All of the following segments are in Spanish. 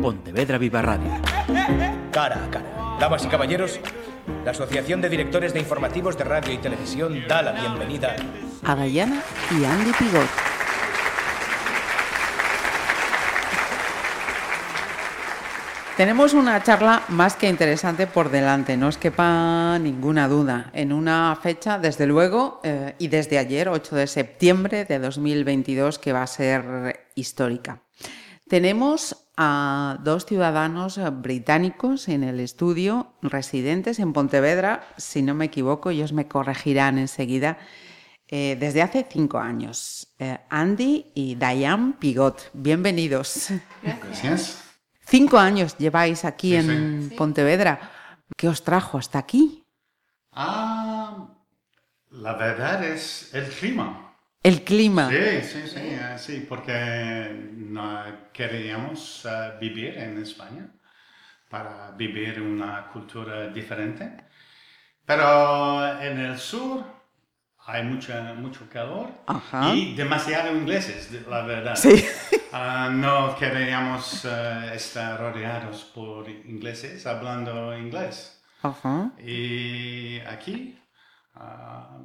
Pontevedra Viva Radio. Cara a cara. Damas y caballeros, la Asociación de Directores de Informativos de Radio y Televisión da la bienvenida a Dayana y Andy Pigot. Tenemos una charla más que interesante por delante, no os quepa ninguna duda. En una fecha, desde luego, eh, y desde ayer, 8 de septiembre de 2022, que va a ser histórica. Tenemos a dos ciudadanos británicos en el estudio, residentes en Pontevedra, si no me equivoco, ellos me corregirán enseguida, eh, desde hace cinco años. Eh, Andy y Diane Pigot, bienvenidos. Gracias. Cinco años lleváis aquí en Pontevedra. ¿Qué os trajo hasta aquí? Ah, la verdad es el clima. El clima. Sí, sí, sí, eh, sí, porque no queríamos eh, vivir en España para vivir una cultura diferente. Pero en el sur hay mucha, mucho calor y demasiado ingleses, la verdad. Sí. Ah, no queríamos eh, estar rodeados por ingleses hablando inglés. Y aquí ah,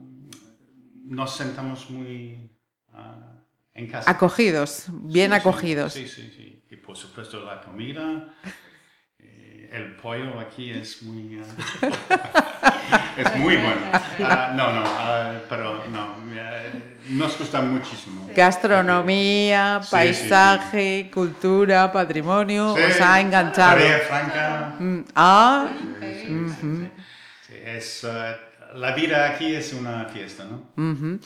nos sentamos muy ah, en casa. Acogidos, bien acogidos. Sí, sí, sí. Y por supuesto la comida. El pollo aquí es muy... es muy bueno. no, no, pero no, nos gusta muchísimo. Gastronomía, paisaje, cultura, patrimonio, os ha enganchado. Franca. Mm, ah, es, eh, la vida aquí es una fiesta, ¿no?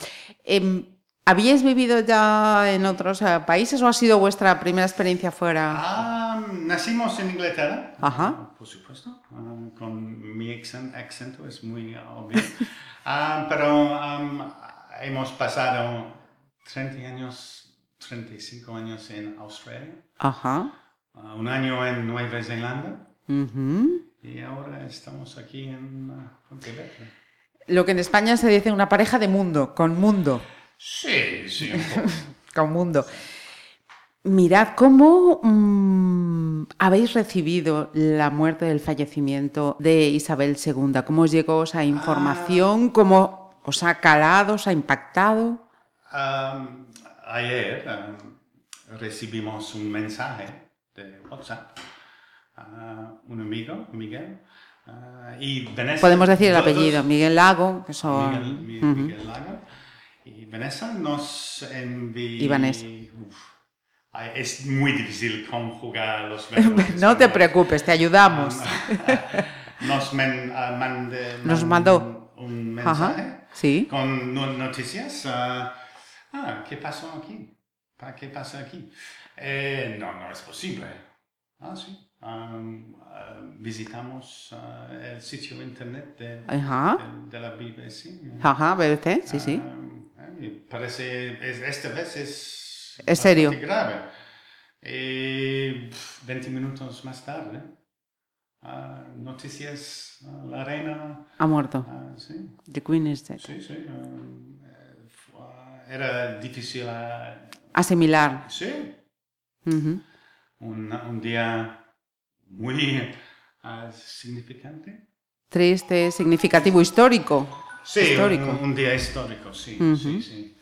Em, ¿Habíais vivido ya en otros eh, países o ha sido vuestra primera experiencia fuera? Ah, nacimos en Inglaterra. Ajá. Por supuesto. Ah, con mi acento es muy obvio. Ah, pero hemos pasado 30 años, 35 años en Australia. Ajá. Ah, un año en Nueva Zelanda. Y ahora estamos aquí en Pontevedra. Lo que en España se dice una pareja de mundo, con mundo. Sí, sí, un poco. con mundo. Mirad, ¿cómo mm, habéis recibido la muerte del fallecimiento de Isabel II? ¿Cómo os llegó esa información? Ah. ¿Cómo os ha calado, os ha impactado? ayer recibimos un mensaje de WhatsApp a un amigo, Miguel, ah, y Podemos decir el apellido, Miguel Lago, que son... Miguel, Lago. Y Vanessa nos envió... Y Vanessa. Es muy difícil conjugar los verbos. no te preocupes, te ayudamos. nos, ah, nos mandó un mensaje ¿Sí? con noticias. ah, ah ¿qué pasó aquí? ¿Qué pasa aquí? Eh, no, no es posible. Ah, sí. Ah, visitamos el sitio internet de, de, la BBC. Ajá, BBC, sí, sí. Eh, parece, esta vez es es serio. grave. Y 20 minutos más tarde, ah, noticias, ah, la reina... Ha muerto. Sí. The Queen is dead. Sí, sí. era difícil asimilar. Sí. un, un, día muy significante. Triste, significativo, histórico. Sí, histórico. Un, día histórico, sí. sí, sí.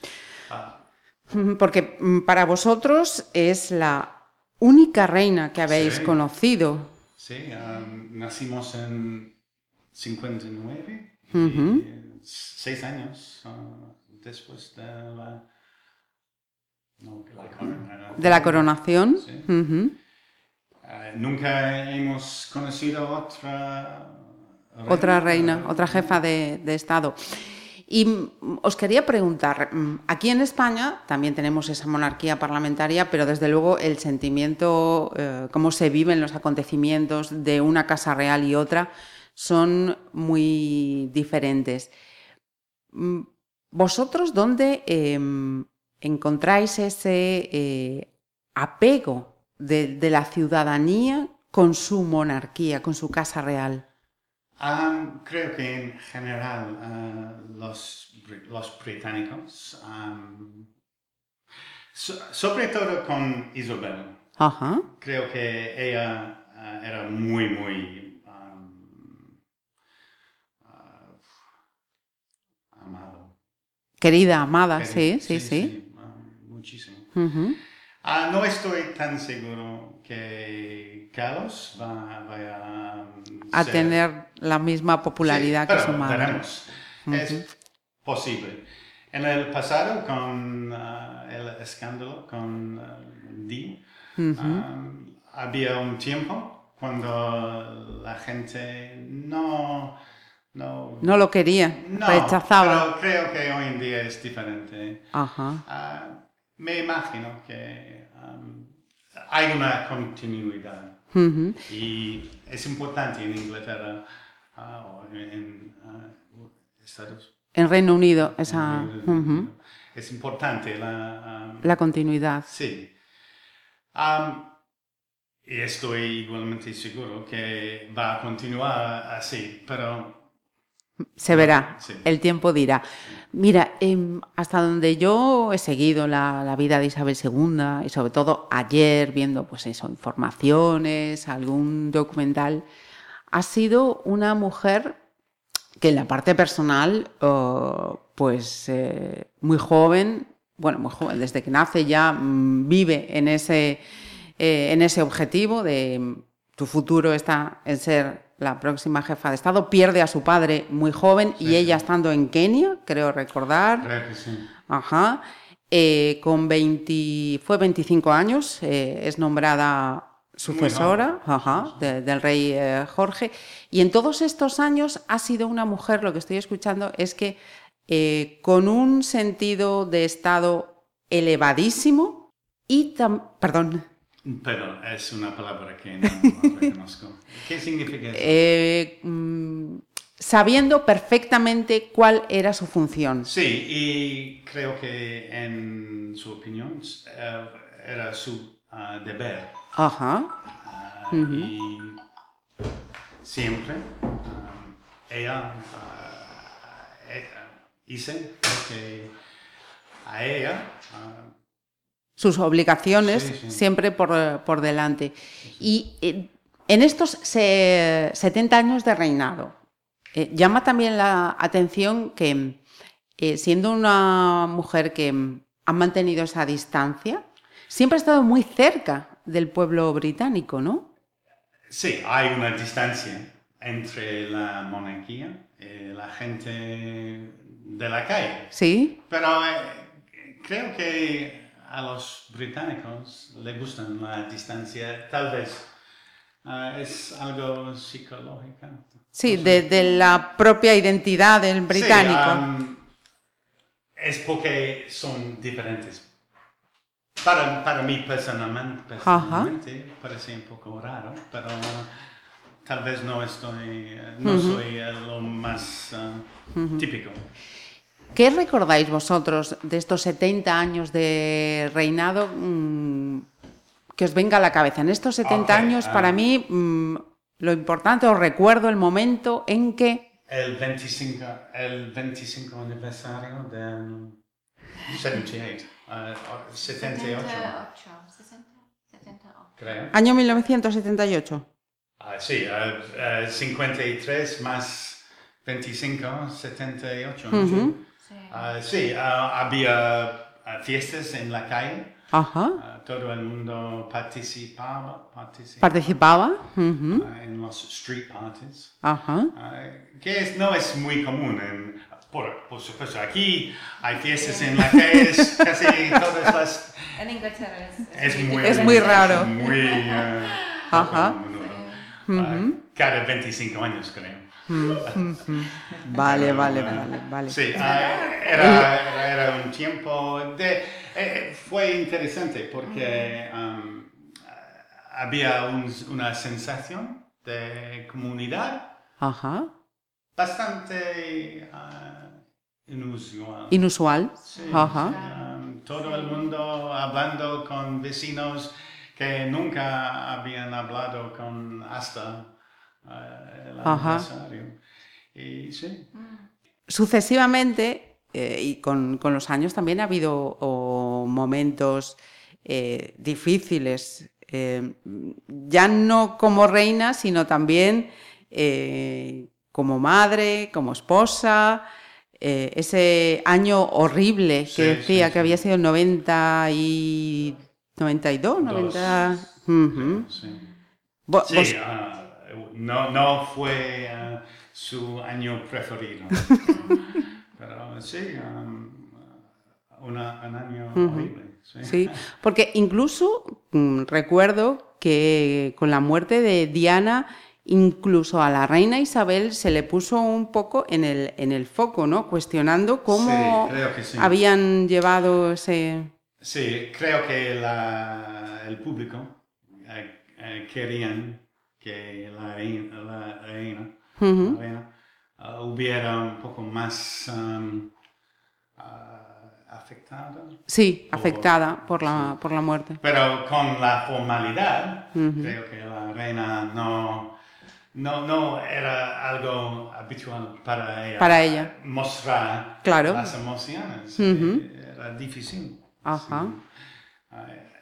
Porque mm, para vosotros es la única reina que habéis conocido. Sí, nacimos en 59, seis años ah, después de la, de la coronación. Ah, nunca hemos conocido otra reina. Otra reina, otra jefa de, Estado. Y os quería preguntar, aquí en España también tenemos esa monarquía parlamentaria, pero desde luego el sentimiento, eh, cómo se viven los acontecimientos de una casa real y otra, son muy diferentes. ¿Vosotros dónde em, encontráis ese eh, apego de la ciudadanía con su monarquía, con su casa real? creo que en general uh, los, los, británicos, sobre todo con Isabel, Ajá. Creo que ella ah, era muy, muy um, amado. Querida, amada, sí, sí, sí. muchísimo. Ah, no estoy tan seguro que Carlos va, vaya a, A ser- tener la misma popularidad Sí, que pero su madre. veremos. Es posible. En el pasado, con ah, el escándalo con ah, Di, había un tiempo cuando la gente no... No, No lo quería, no, rechazaba. pero creo que hoy en día es diferente. Ajá. Me imagino que um, hay una continuidad y es importante en Inglaterra ah, o en ah, Estados En Reino Unido, esa, Es importante la... um, la continuidad. sí. Um, y estoy igualmente seguro que va a continuar así, pero Se verá, Sí. el tiempo dirá. Mira, em, hasta donde yo he seguido la, la vida de Isabel II y sobre todo ayer viendo pues eso, informaciones, algún documental, ha sido una mujer que en la parte personal, oh, pues eh, muy joven, bueno, muy joven, desde que nace ya mm, vive en ese, eh, en ese objetivo de mm, tu futuro está en ser la próxima jefa de Estado, pierde a su padre muy joven y ella estando en Kenia, creo recordar, creo que sí. Ajá. Eh, con 20, fue 25 años, eh, es nombrada sucesora ajá, de- del rey eh, Jorge. Y en todos estos años ha sido una mujer, lo que estoy escuchando es que con un sentido de Estado elevadísimo y perdón, Pero es una palabra que no, no reconozco. ¿Qué significa eso? eh, mm, sabiendo perfectamente cuál era su función. Sí, y creo que en su opinión eh, era su ah, deber. Ajá. Ah, Y siempre ah, ella eh, hice que a ella sus obligaciones Sí, sí. siempre por, por delante. Y eh, en estos se- 70 años de reinado, eh, llama también la atención que, eh, siendo una mujer que ha mantenido esa distancia, siempre ha estado muy cerca del pueblo británico, ¿no? Sí, hay una distancia entre la monarquía y la gente de la calle. Sí. Pero eh, creo que a los británicos les gustan la distancia, tal vez. ah, es algo psicológico. Sí, de, de la propia identidad del británico. Sí, am, es porque son diferentes. Para, para mí personalmente, personalmente parece un poco raro, pero tal vez no estoy, eh, no soy eh, lo más ah, típico. ¿Qué recordáis vosotros de estos 70 años de reinado mm, que os venga a la cabeza? En estos 70 Ok, años, ah. para mí, mm, lo importante, os recuerdo el momento en que... El 25, el 25 aniversario del 78, ah, 78, 60, 78. creo. Año 1978. Ah, sí, ah, ah, 53 más 25, 78. ¿no? Ujú. Sí. Sí, ah, había ah, fiestas en la calle, Ajá. todo el mundo participaba, participaba Participaba. Ah, en los street parties, Ajá. que es- no es muy común. En, por, por supuesto, aquí hay fiestas en la calle, es casi todas las... En Inglaterra es, Es muy, Es muy raro. Muy, eh, Ajá. a menudo. Ah, cada 25 años, creo. Vale, vale, vale, vale. Sí, ah, era, era un tiempo de... eh, fue interesante porque um, había un- una sensación de comunidad Ajá. bastante ah, inusual. Inusual. Sí, Ajá. sí, um, todo el mundo hablando con vecinos que nunca habían hablado con hasta uh, el aniversario. Y sí, Sucesivamente, eh, y con, con los años también ha habido o, momentos eh, difíciles eh, ya no como reina, sino también eh, como madre, como esposa. eh, ese año horrible que Sí, decía sí, que sí. había sido 90 y 92, 90. Ujú. Sí. Vo- Sí, vos- ah, no, no fue ah, su año preferido. Pero sí, um, una- un año horrible. Sí. Sí, porque incluso mm, recuerdo que con la muerte de Diana, incluso a la reina Isabel se le puso un poco en el, en el foco, ¿no? Cuestionando cómo Sí, sí. habían llevado ese... Sí, creo que la- el público eh, eh, querían que la reina, la reina, Ujú. la reina, ah, hubiera un poco más um, ah, afectada. Sí, Por- afectada por la, por la muerte. Pero con la formalidad, creo que la reina no, no, no era algo habitual para ella. Para ella. Mostrar Claro. las emociones. Eh, Era difícil. Ajá. Sí.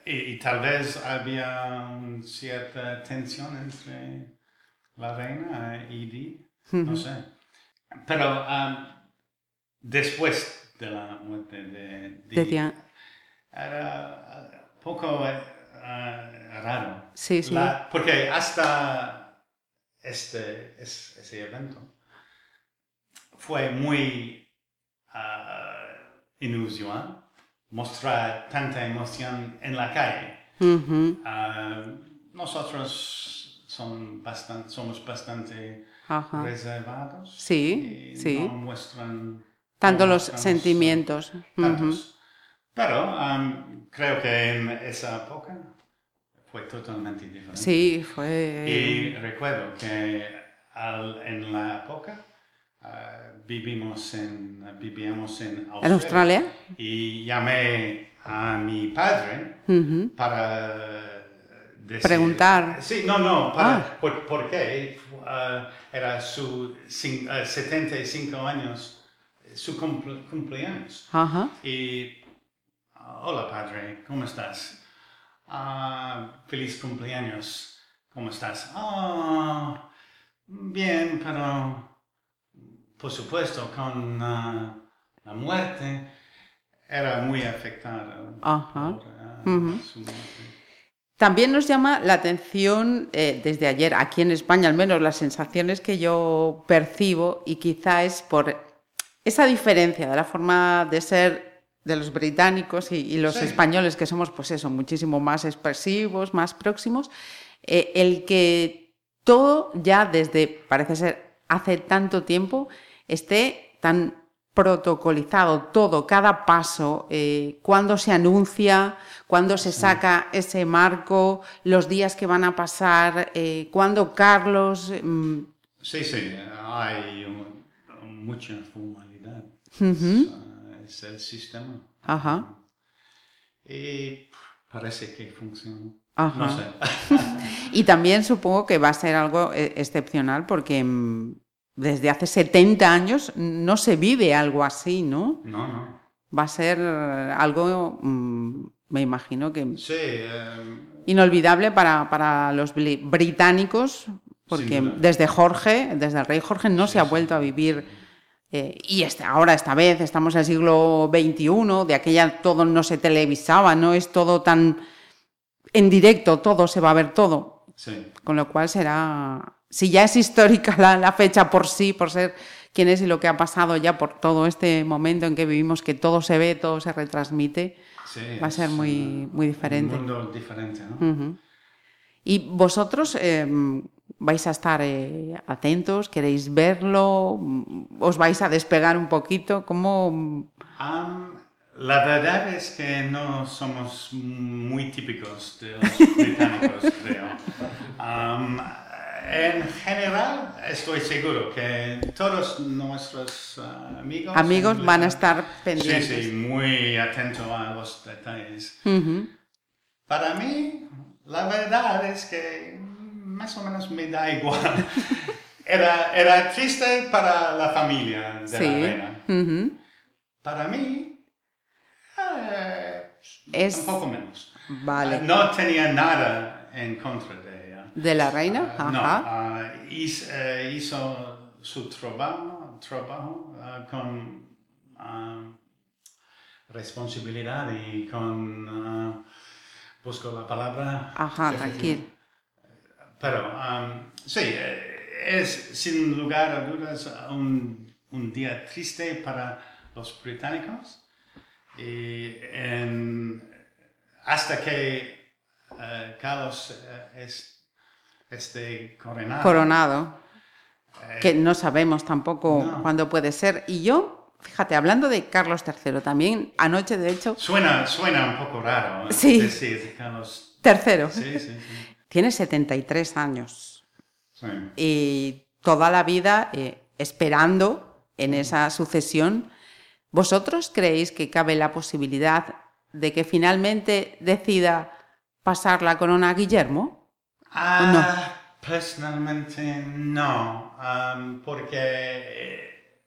Y, y tal vez había una cierta tensión entre la reina y Di, no sé. Pero ah, después de la muerte de Di, Decía, era un poco eh, ah, raro. Sí, sí. La- porque hasta este, es- ese evento fue muy ah, inusual mostrar tanta emoción en la calle. Ah, nosotros son somos bastante ajá. reservados. Sí, y sí. No muestran Tanto no los sentimientos. tantos. Pero am, creo que en esa época fue totalmente diferente. Sí, fue... Y recuerdo que al- en la época ah, vivimos en, vivíamos en Australia. ¿En Australia? Y llamé a mi padre para decir- Preguntar. Sí, no, no, para, Ah. por, por qué ah, era su cin- ah, 75 años, su cumple- cumpleaños. Ajá. Y, hola padre, ¿cómo estás? Feliz cumpleaños, ¿cómo estás? Ah, bien, pero por supuesto con ah, la muerte era muy afectada. Ajá. por, ah, Ujú. su muerte. También nos llama la atención eh, desde ayer, aquí en España al menos, las sensaciones que yo percibo y quizá es por esa diferencia de la forma de ser de los británicos y, y los Sí. españoles, que somos pues eso, muchísimo más expresivos, más próximos, eh, el que todo ya desde, parece ser, hace tanto tiempo, esté tan protocolizado todo, cada paso, eh, cuándo se anuncia, cuándo se saca ese marco, los días que van a pasar, eh, cuándo Carlos... mm, Sí, sí, hay mucha formalidad. Es el sistema. Ajá. Y parece que funciona. Ajá. No sé. Y también supongo que va a ser algo eh, excepcional porque mm, desde hace 70 años no se vive algo así, ¿no? no, no. Va a ser eh, algo, mm, me imagino que Sí, eh, inolvidable para, para los británicos, porque desde Jorge, desde el rey Jorge, no se ha vuelto a vivir. eh, y este, ahora, esta vez, estamos en el siglo XXI, de aquella todo no se televisaba, no es todo tan en directo, todo se va a ver todo. sí. Con lo cual será, si ya es histórica la, la fecha por sí, por ser quién es y lo que ha pasado ya por todo este momento en que vivimos, que todo se ve, todo se retransmite, sí, va a ser muy, muy diferente. Un mundo diferente, ¿no? Y vosotros eh, vais a estar eh, atentos, queréis verlo, os vais a despegar un poquito, ¿cómo? La verdad es que no somos muy típicos de los británicos, creo. En general, estoy seguro que todos nuestros ah, amigos... Amigos van a estar pendientes. Sí, sí, muy atentos a los detalles. Ujú. Para mí, la verdad es que más o menos me da igual. Era, era triste para la familia de Sí. la reina. Ujú. Para mí, eh, Es- un poco menos. Vale. No tenía nada en contra de. ¿De la reina? Ah, no, Ajá. ah, hizo, eh, hizo su trabajo, trabajo ah, con ah, responsabilidad y con... busco la palabra. Ajá, tranquilo. Pero um, sí, eh, es sin lugar a dudas un, un día triste para los británicos. Y en- hasta que eh, Carlos eh, es, esté coronado. Coronado. eh, que no sabemos tampoco No. cuándo puede ser. Y yo, fíjate, hablando de Carlos III, también anoche, de hecho, Suena, suena un poco raro. ¿eh? Sí. Decir Carlos. tercero, Sí, sí, sí. tiene 73 años Sí. y toda la vida eh, esperando en esa sucesión. ¿Vosotros creéis que cabe la posibilidad de que finalmente decida pasar la corona a Guillermo? Ah, Personalmente no, am, porque eh,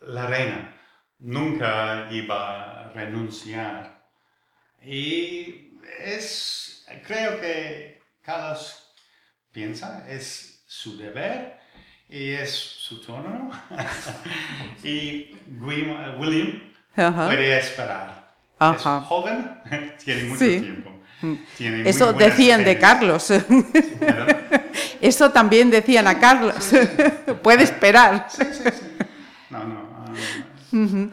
la reina nunca iba a renunciar. Y es, creo que Carlos piensa, es su deber y es su turno. y William, puede esperar. Es joven, tiene mucho Sí. tiempo. Tiene Eso decían de. Carlos. Eso también decían a Carlos. Puede esperar. Sí, sí, sí. No, no.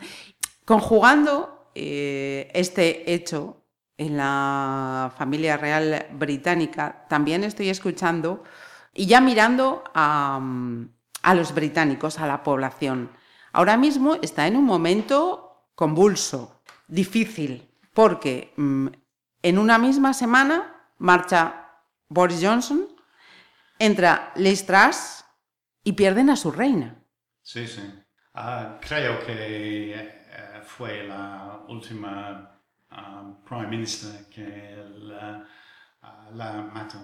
Conjugando eh, este hecho en la familia real británica, también estoy escuchando y ya mirando a, mm, a los británicos, a la población. Ahora mismo está en un momento convulso, difícil, porque mm, en una misma semana marcha Boris Johnson, entra Liz Truss y pierden a su reina. sí, sí. Ah, creo que eh, fue la última ah, Prime Minister que la, ah, la mató.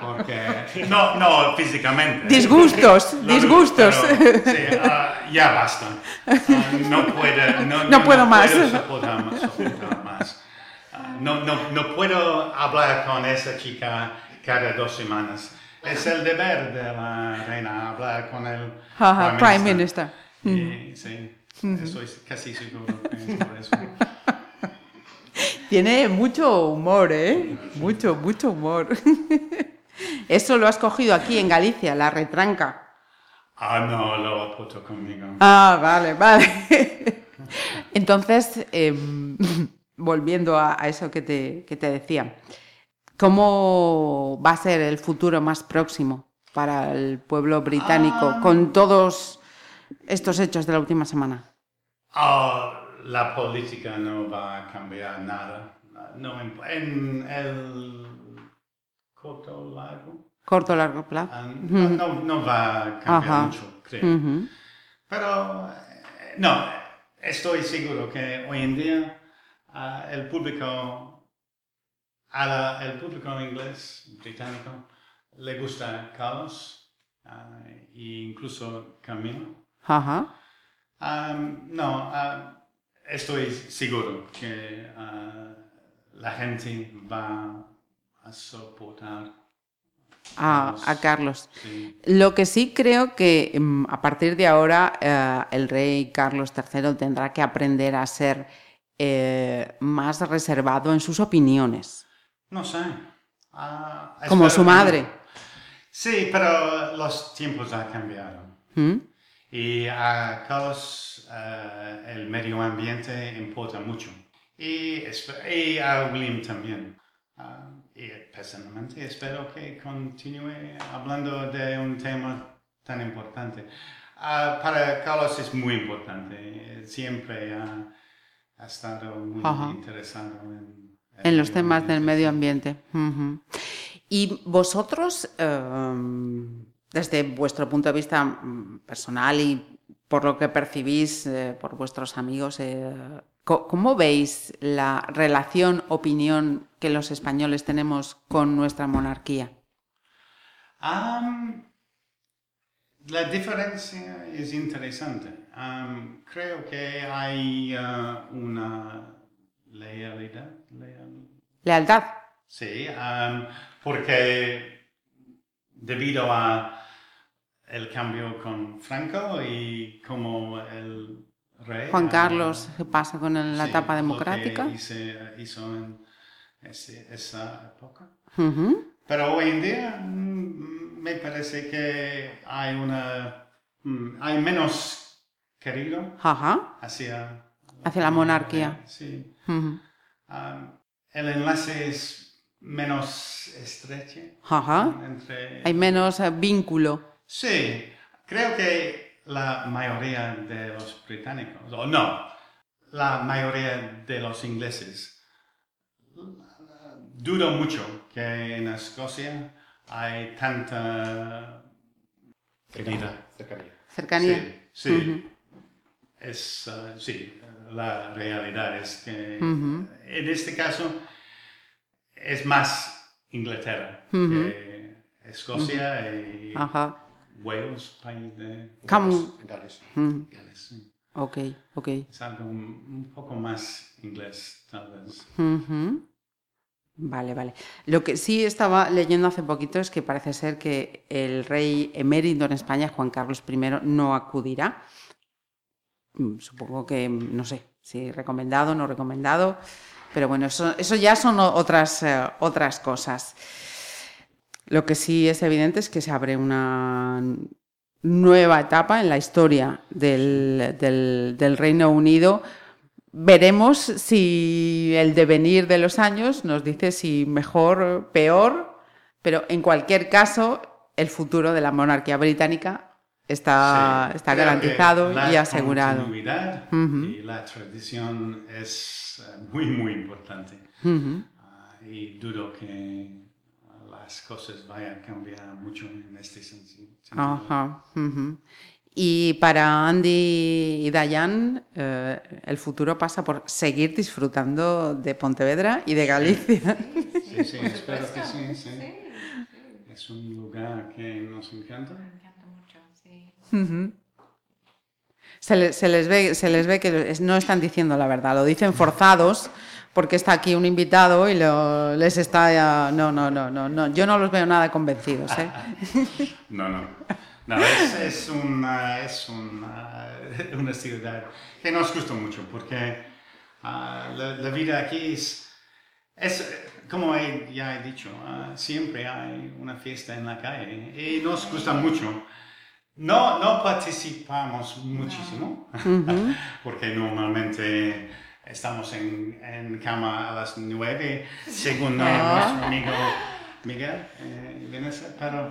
Porque, no, no físicamente. Disgustos, disgustos. pero, sí, ah, ya basta. Ah, no, puede, no, No puedo más. puedo soportar soportar más. Ah, no, no, no puedo hablar con esa chica cada dos semanas. Es el deber de la reina hablar con el Ajá, Prime Minister. Y, sí, estoy casi seguro por eso. Tiene mucho humor, ¿eh? Mucho, mucho humor. Eso lo has cogido aquí en Galicia, la retranca. Ah, no, lo apunto conmigo. Ah, vale, vale. Entonces, em, volviendo a, a eso que te, que te decía, ¿cómo va a ser el futuro más próximo para el pueblo británico con todos estos hechos de la última semana? Ah, la política no va a cambiar nada. No, en, en el corto largo. Corto o largo plazo. ah, no, no, no va a cambiar Ajá. mucho, creo. Pero, eh, no, estoy seguro que hoy en día ah, el público, la- el público inglés, británico, le gusta Carlos ah, e incluso Camilo. Ajá. No, estoy seguro que ah, la gente va a soportar. A, a Carlos. Sí. Lo que sí creo que mm, a partir de ahora eh, el rey Carlos III tendrá que aprender a ser eh, más reservado en sus opiniones, No sé. Ah, como su que madre. Sí, pero los tiempos han cambiado. ¿Mm? Y a Carlos eh, el medio ambiente importa mucho. Y, y a William también. Ah, y personalmente espero que continúe hablando de un tema tan importante. Ah, para Carlos es muy importante. Siempre ha, ha estado muy Ajá. interesado en, En los temas del medio ambiente. Y vosotros, eh, desde vuestro punto de vista mm, personal y por lo que percibís eh, por vuestros amigos, eh, ¿cómo veis la relación, opinión que los españoles tenemos con nuestra monarquía? La diferencia es interesante. Creo que hay ah, una lealidad, leal- Lealtad. Sí, porque debido a el cambio con Franco y como el rey... Juan ah, Carlos, ¿qué pasa con el- la sí, etapa lo que democrática? hice- hizo en ese- esa época. Ujú. Pero hoy en día mm, me parece que hay una... mm, hay menos querido Ajá. hacia... Hacia la monarquía. Sí. Ujú. Am, el enlace es menos estrecho Ajá. entre... Hay menos eh, vínculo. Sí, creo que la mayoría de los británicos, o no, la mayoría de los ingleses, dudo mucho que en Escocia hay tanta querida. Cercanía. Cercanía. Sí, sí. Es, eh, sí, la realidad es que Ujú. en este caso es más Inglaterra que Escocia y Ajá. Wales, país de Como- Gales. Ujú. Gales. sí. Ok, ok. Es algo un, un poco más inglés, tal vez. Vale, vale. Lo que sí estaba leyendo hace poquito es que parece ser que el rey emérito en España, Juan Carlos I, no acudirá. Mm, Supongo que, mm, no sé, si recomendado o no recomendado, pero bueno, eso, eso ya son otras, eh, otras cosas. Lo que sí es evidente es que se abre una nueva etapa en la historia del, del- del Reino Unido. Veremos si el devenir de los años nos dice si mejor, peor, pero en cualquier caso, el futuro de la monarquía británica está, Sí, garantizado la y asegurado. continuidad y la tradición es muy, muy importante. Ah, y dudo que las cosas vayan a cambiar mucho en este sentido. Ajá, ujú. Y para Andy y Dayan, eh, el futuro pasa por seguir disfrutando de Pontevedra y de Galicia. Sí, sí, espero que sí, sí. Es un lugar que nos encanta. Me encanta mucho, sí. Se, le- se les ve, se les ve que no están diciendo la verdad, lo dicen forzados porque está aquí un invitado y lo- les está... ya- no, no, no, no, no, yo no los veo nada convencidos. ¿eh? No, no. No, es, es una, es una, una ciudad que nos gusta mucho porque ah, la, la vida aquí es, es como he- ya he dicho, ah, siempre hay una fiesta en la calle y nos gusta mucho. No, no participamos muchísimo porque normalmente estamos en, en cama a las nueve, según nuestro amigo Miguel eh, Vanessa, pero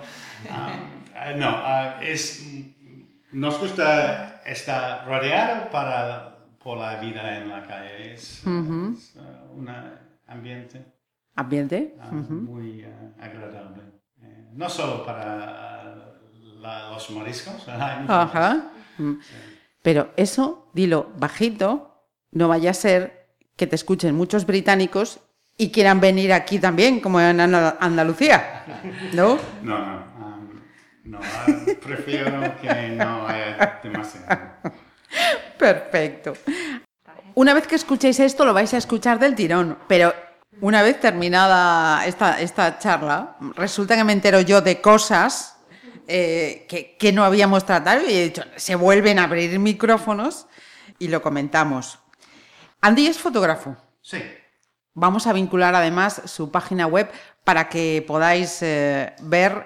ah, no, ah, es, nos gusta estar rodeado para, por la vida en la calle, es, es, ah, un ambiente Ambiente. ah, muy ah, agradable, Eh, no solo para la- los mariscos, hay muchos. Mm. Pero eso, dilo bajito, no vaya a ser que te escuchen muchos británicos y quieran venir aquí también, como en Andalucía. ¿No? No, no, ah, no, ah, prefiero que no haya demasiado. Perfecto. Una vez que escuchéis esto, lo vais a escuchar del tirón, pero una vez terminada esta, esta charla, resulta que me entero yo de cosas eh, que, que no habíamos tratado y he dicho, se vuelven a abrir micrófonos y lo comentamos. Andy es fotógrafo. Sí, Vamos a vincular además su página web para que podáis eh, ver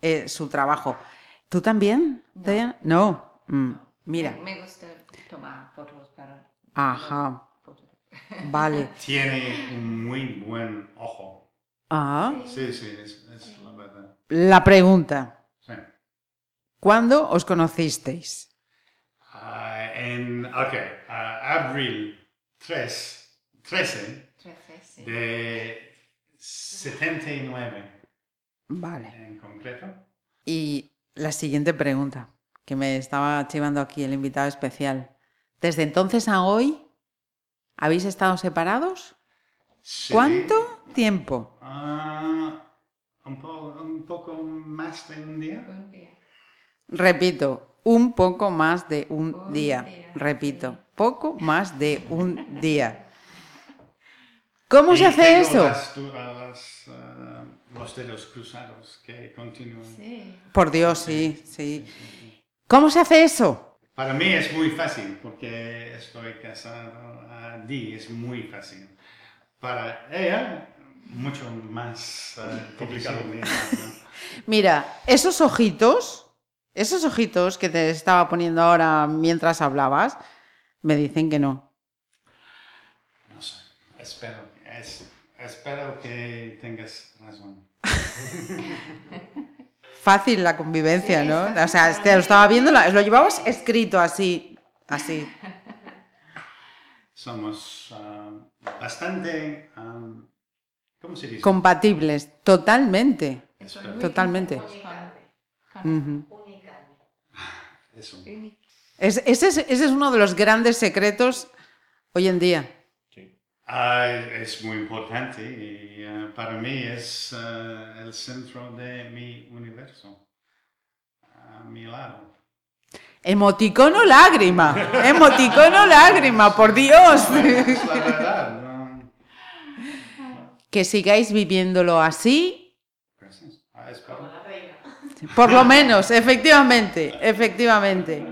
eh, su trabajo. ¿Tú también? Diana? No. Mm, Mira. Me gusta tomar fotos para. Ajá. fotos. Vale. tiene un muy buen ojo. Ah, Sí, sí, es, es la verdad. la pregunta. Sí. ¿Cuándo os conocisteis? Ah, en, ok, ah, abril 3, 13 Trece, sí. de 79 Vale. en concreto. Y la siguiente pregunta, que me estaba chivando aquí el invitado especial. ¿Desde entonces a hoy habéis estado separados? Sí. ¿Cuánto tiempo? Ah, un, po- un poco más de un día. Un día. Repito, un poco más de un, Un día. día, Repito, poco más de un día. ¿Cómo Y se hace tengo eso? las du- las, los dedos cruzados que continúan. Sí. Por Dios, sí, sí. ¿Cómo se hace eso? Para mí es muy fácil porque estoy casado. A Di es muy fácil. Para ella, mucho más eh, complicado. Mira, esos ojitos, esos ojitos que te estaba poniendo ahora mientras hablabas, me dicen que no. No sé. Espero, es- espero que tengas razón. Fácil la convivencia, ¿no? O sea, te lo estaba viendo, lo llevabas escrito así, así. Somos ah, bastante. ah, ¿Cómo se dice? Compatibles, totalmente. Totalmente. Ujú. Eso. Es- ese, es, ese es uno de los grandes secretos hoy en día. Ah, es muy importante y ah, para mí es ah, el centro de mi universo. A mi lado. Emoticono lágrima, emoticono lágrima, por Dios. Es la verdad. ¿no? Que sigáis viviéndolo así, Gracias. Ah, por lo menos, efectivamente, efectivamente.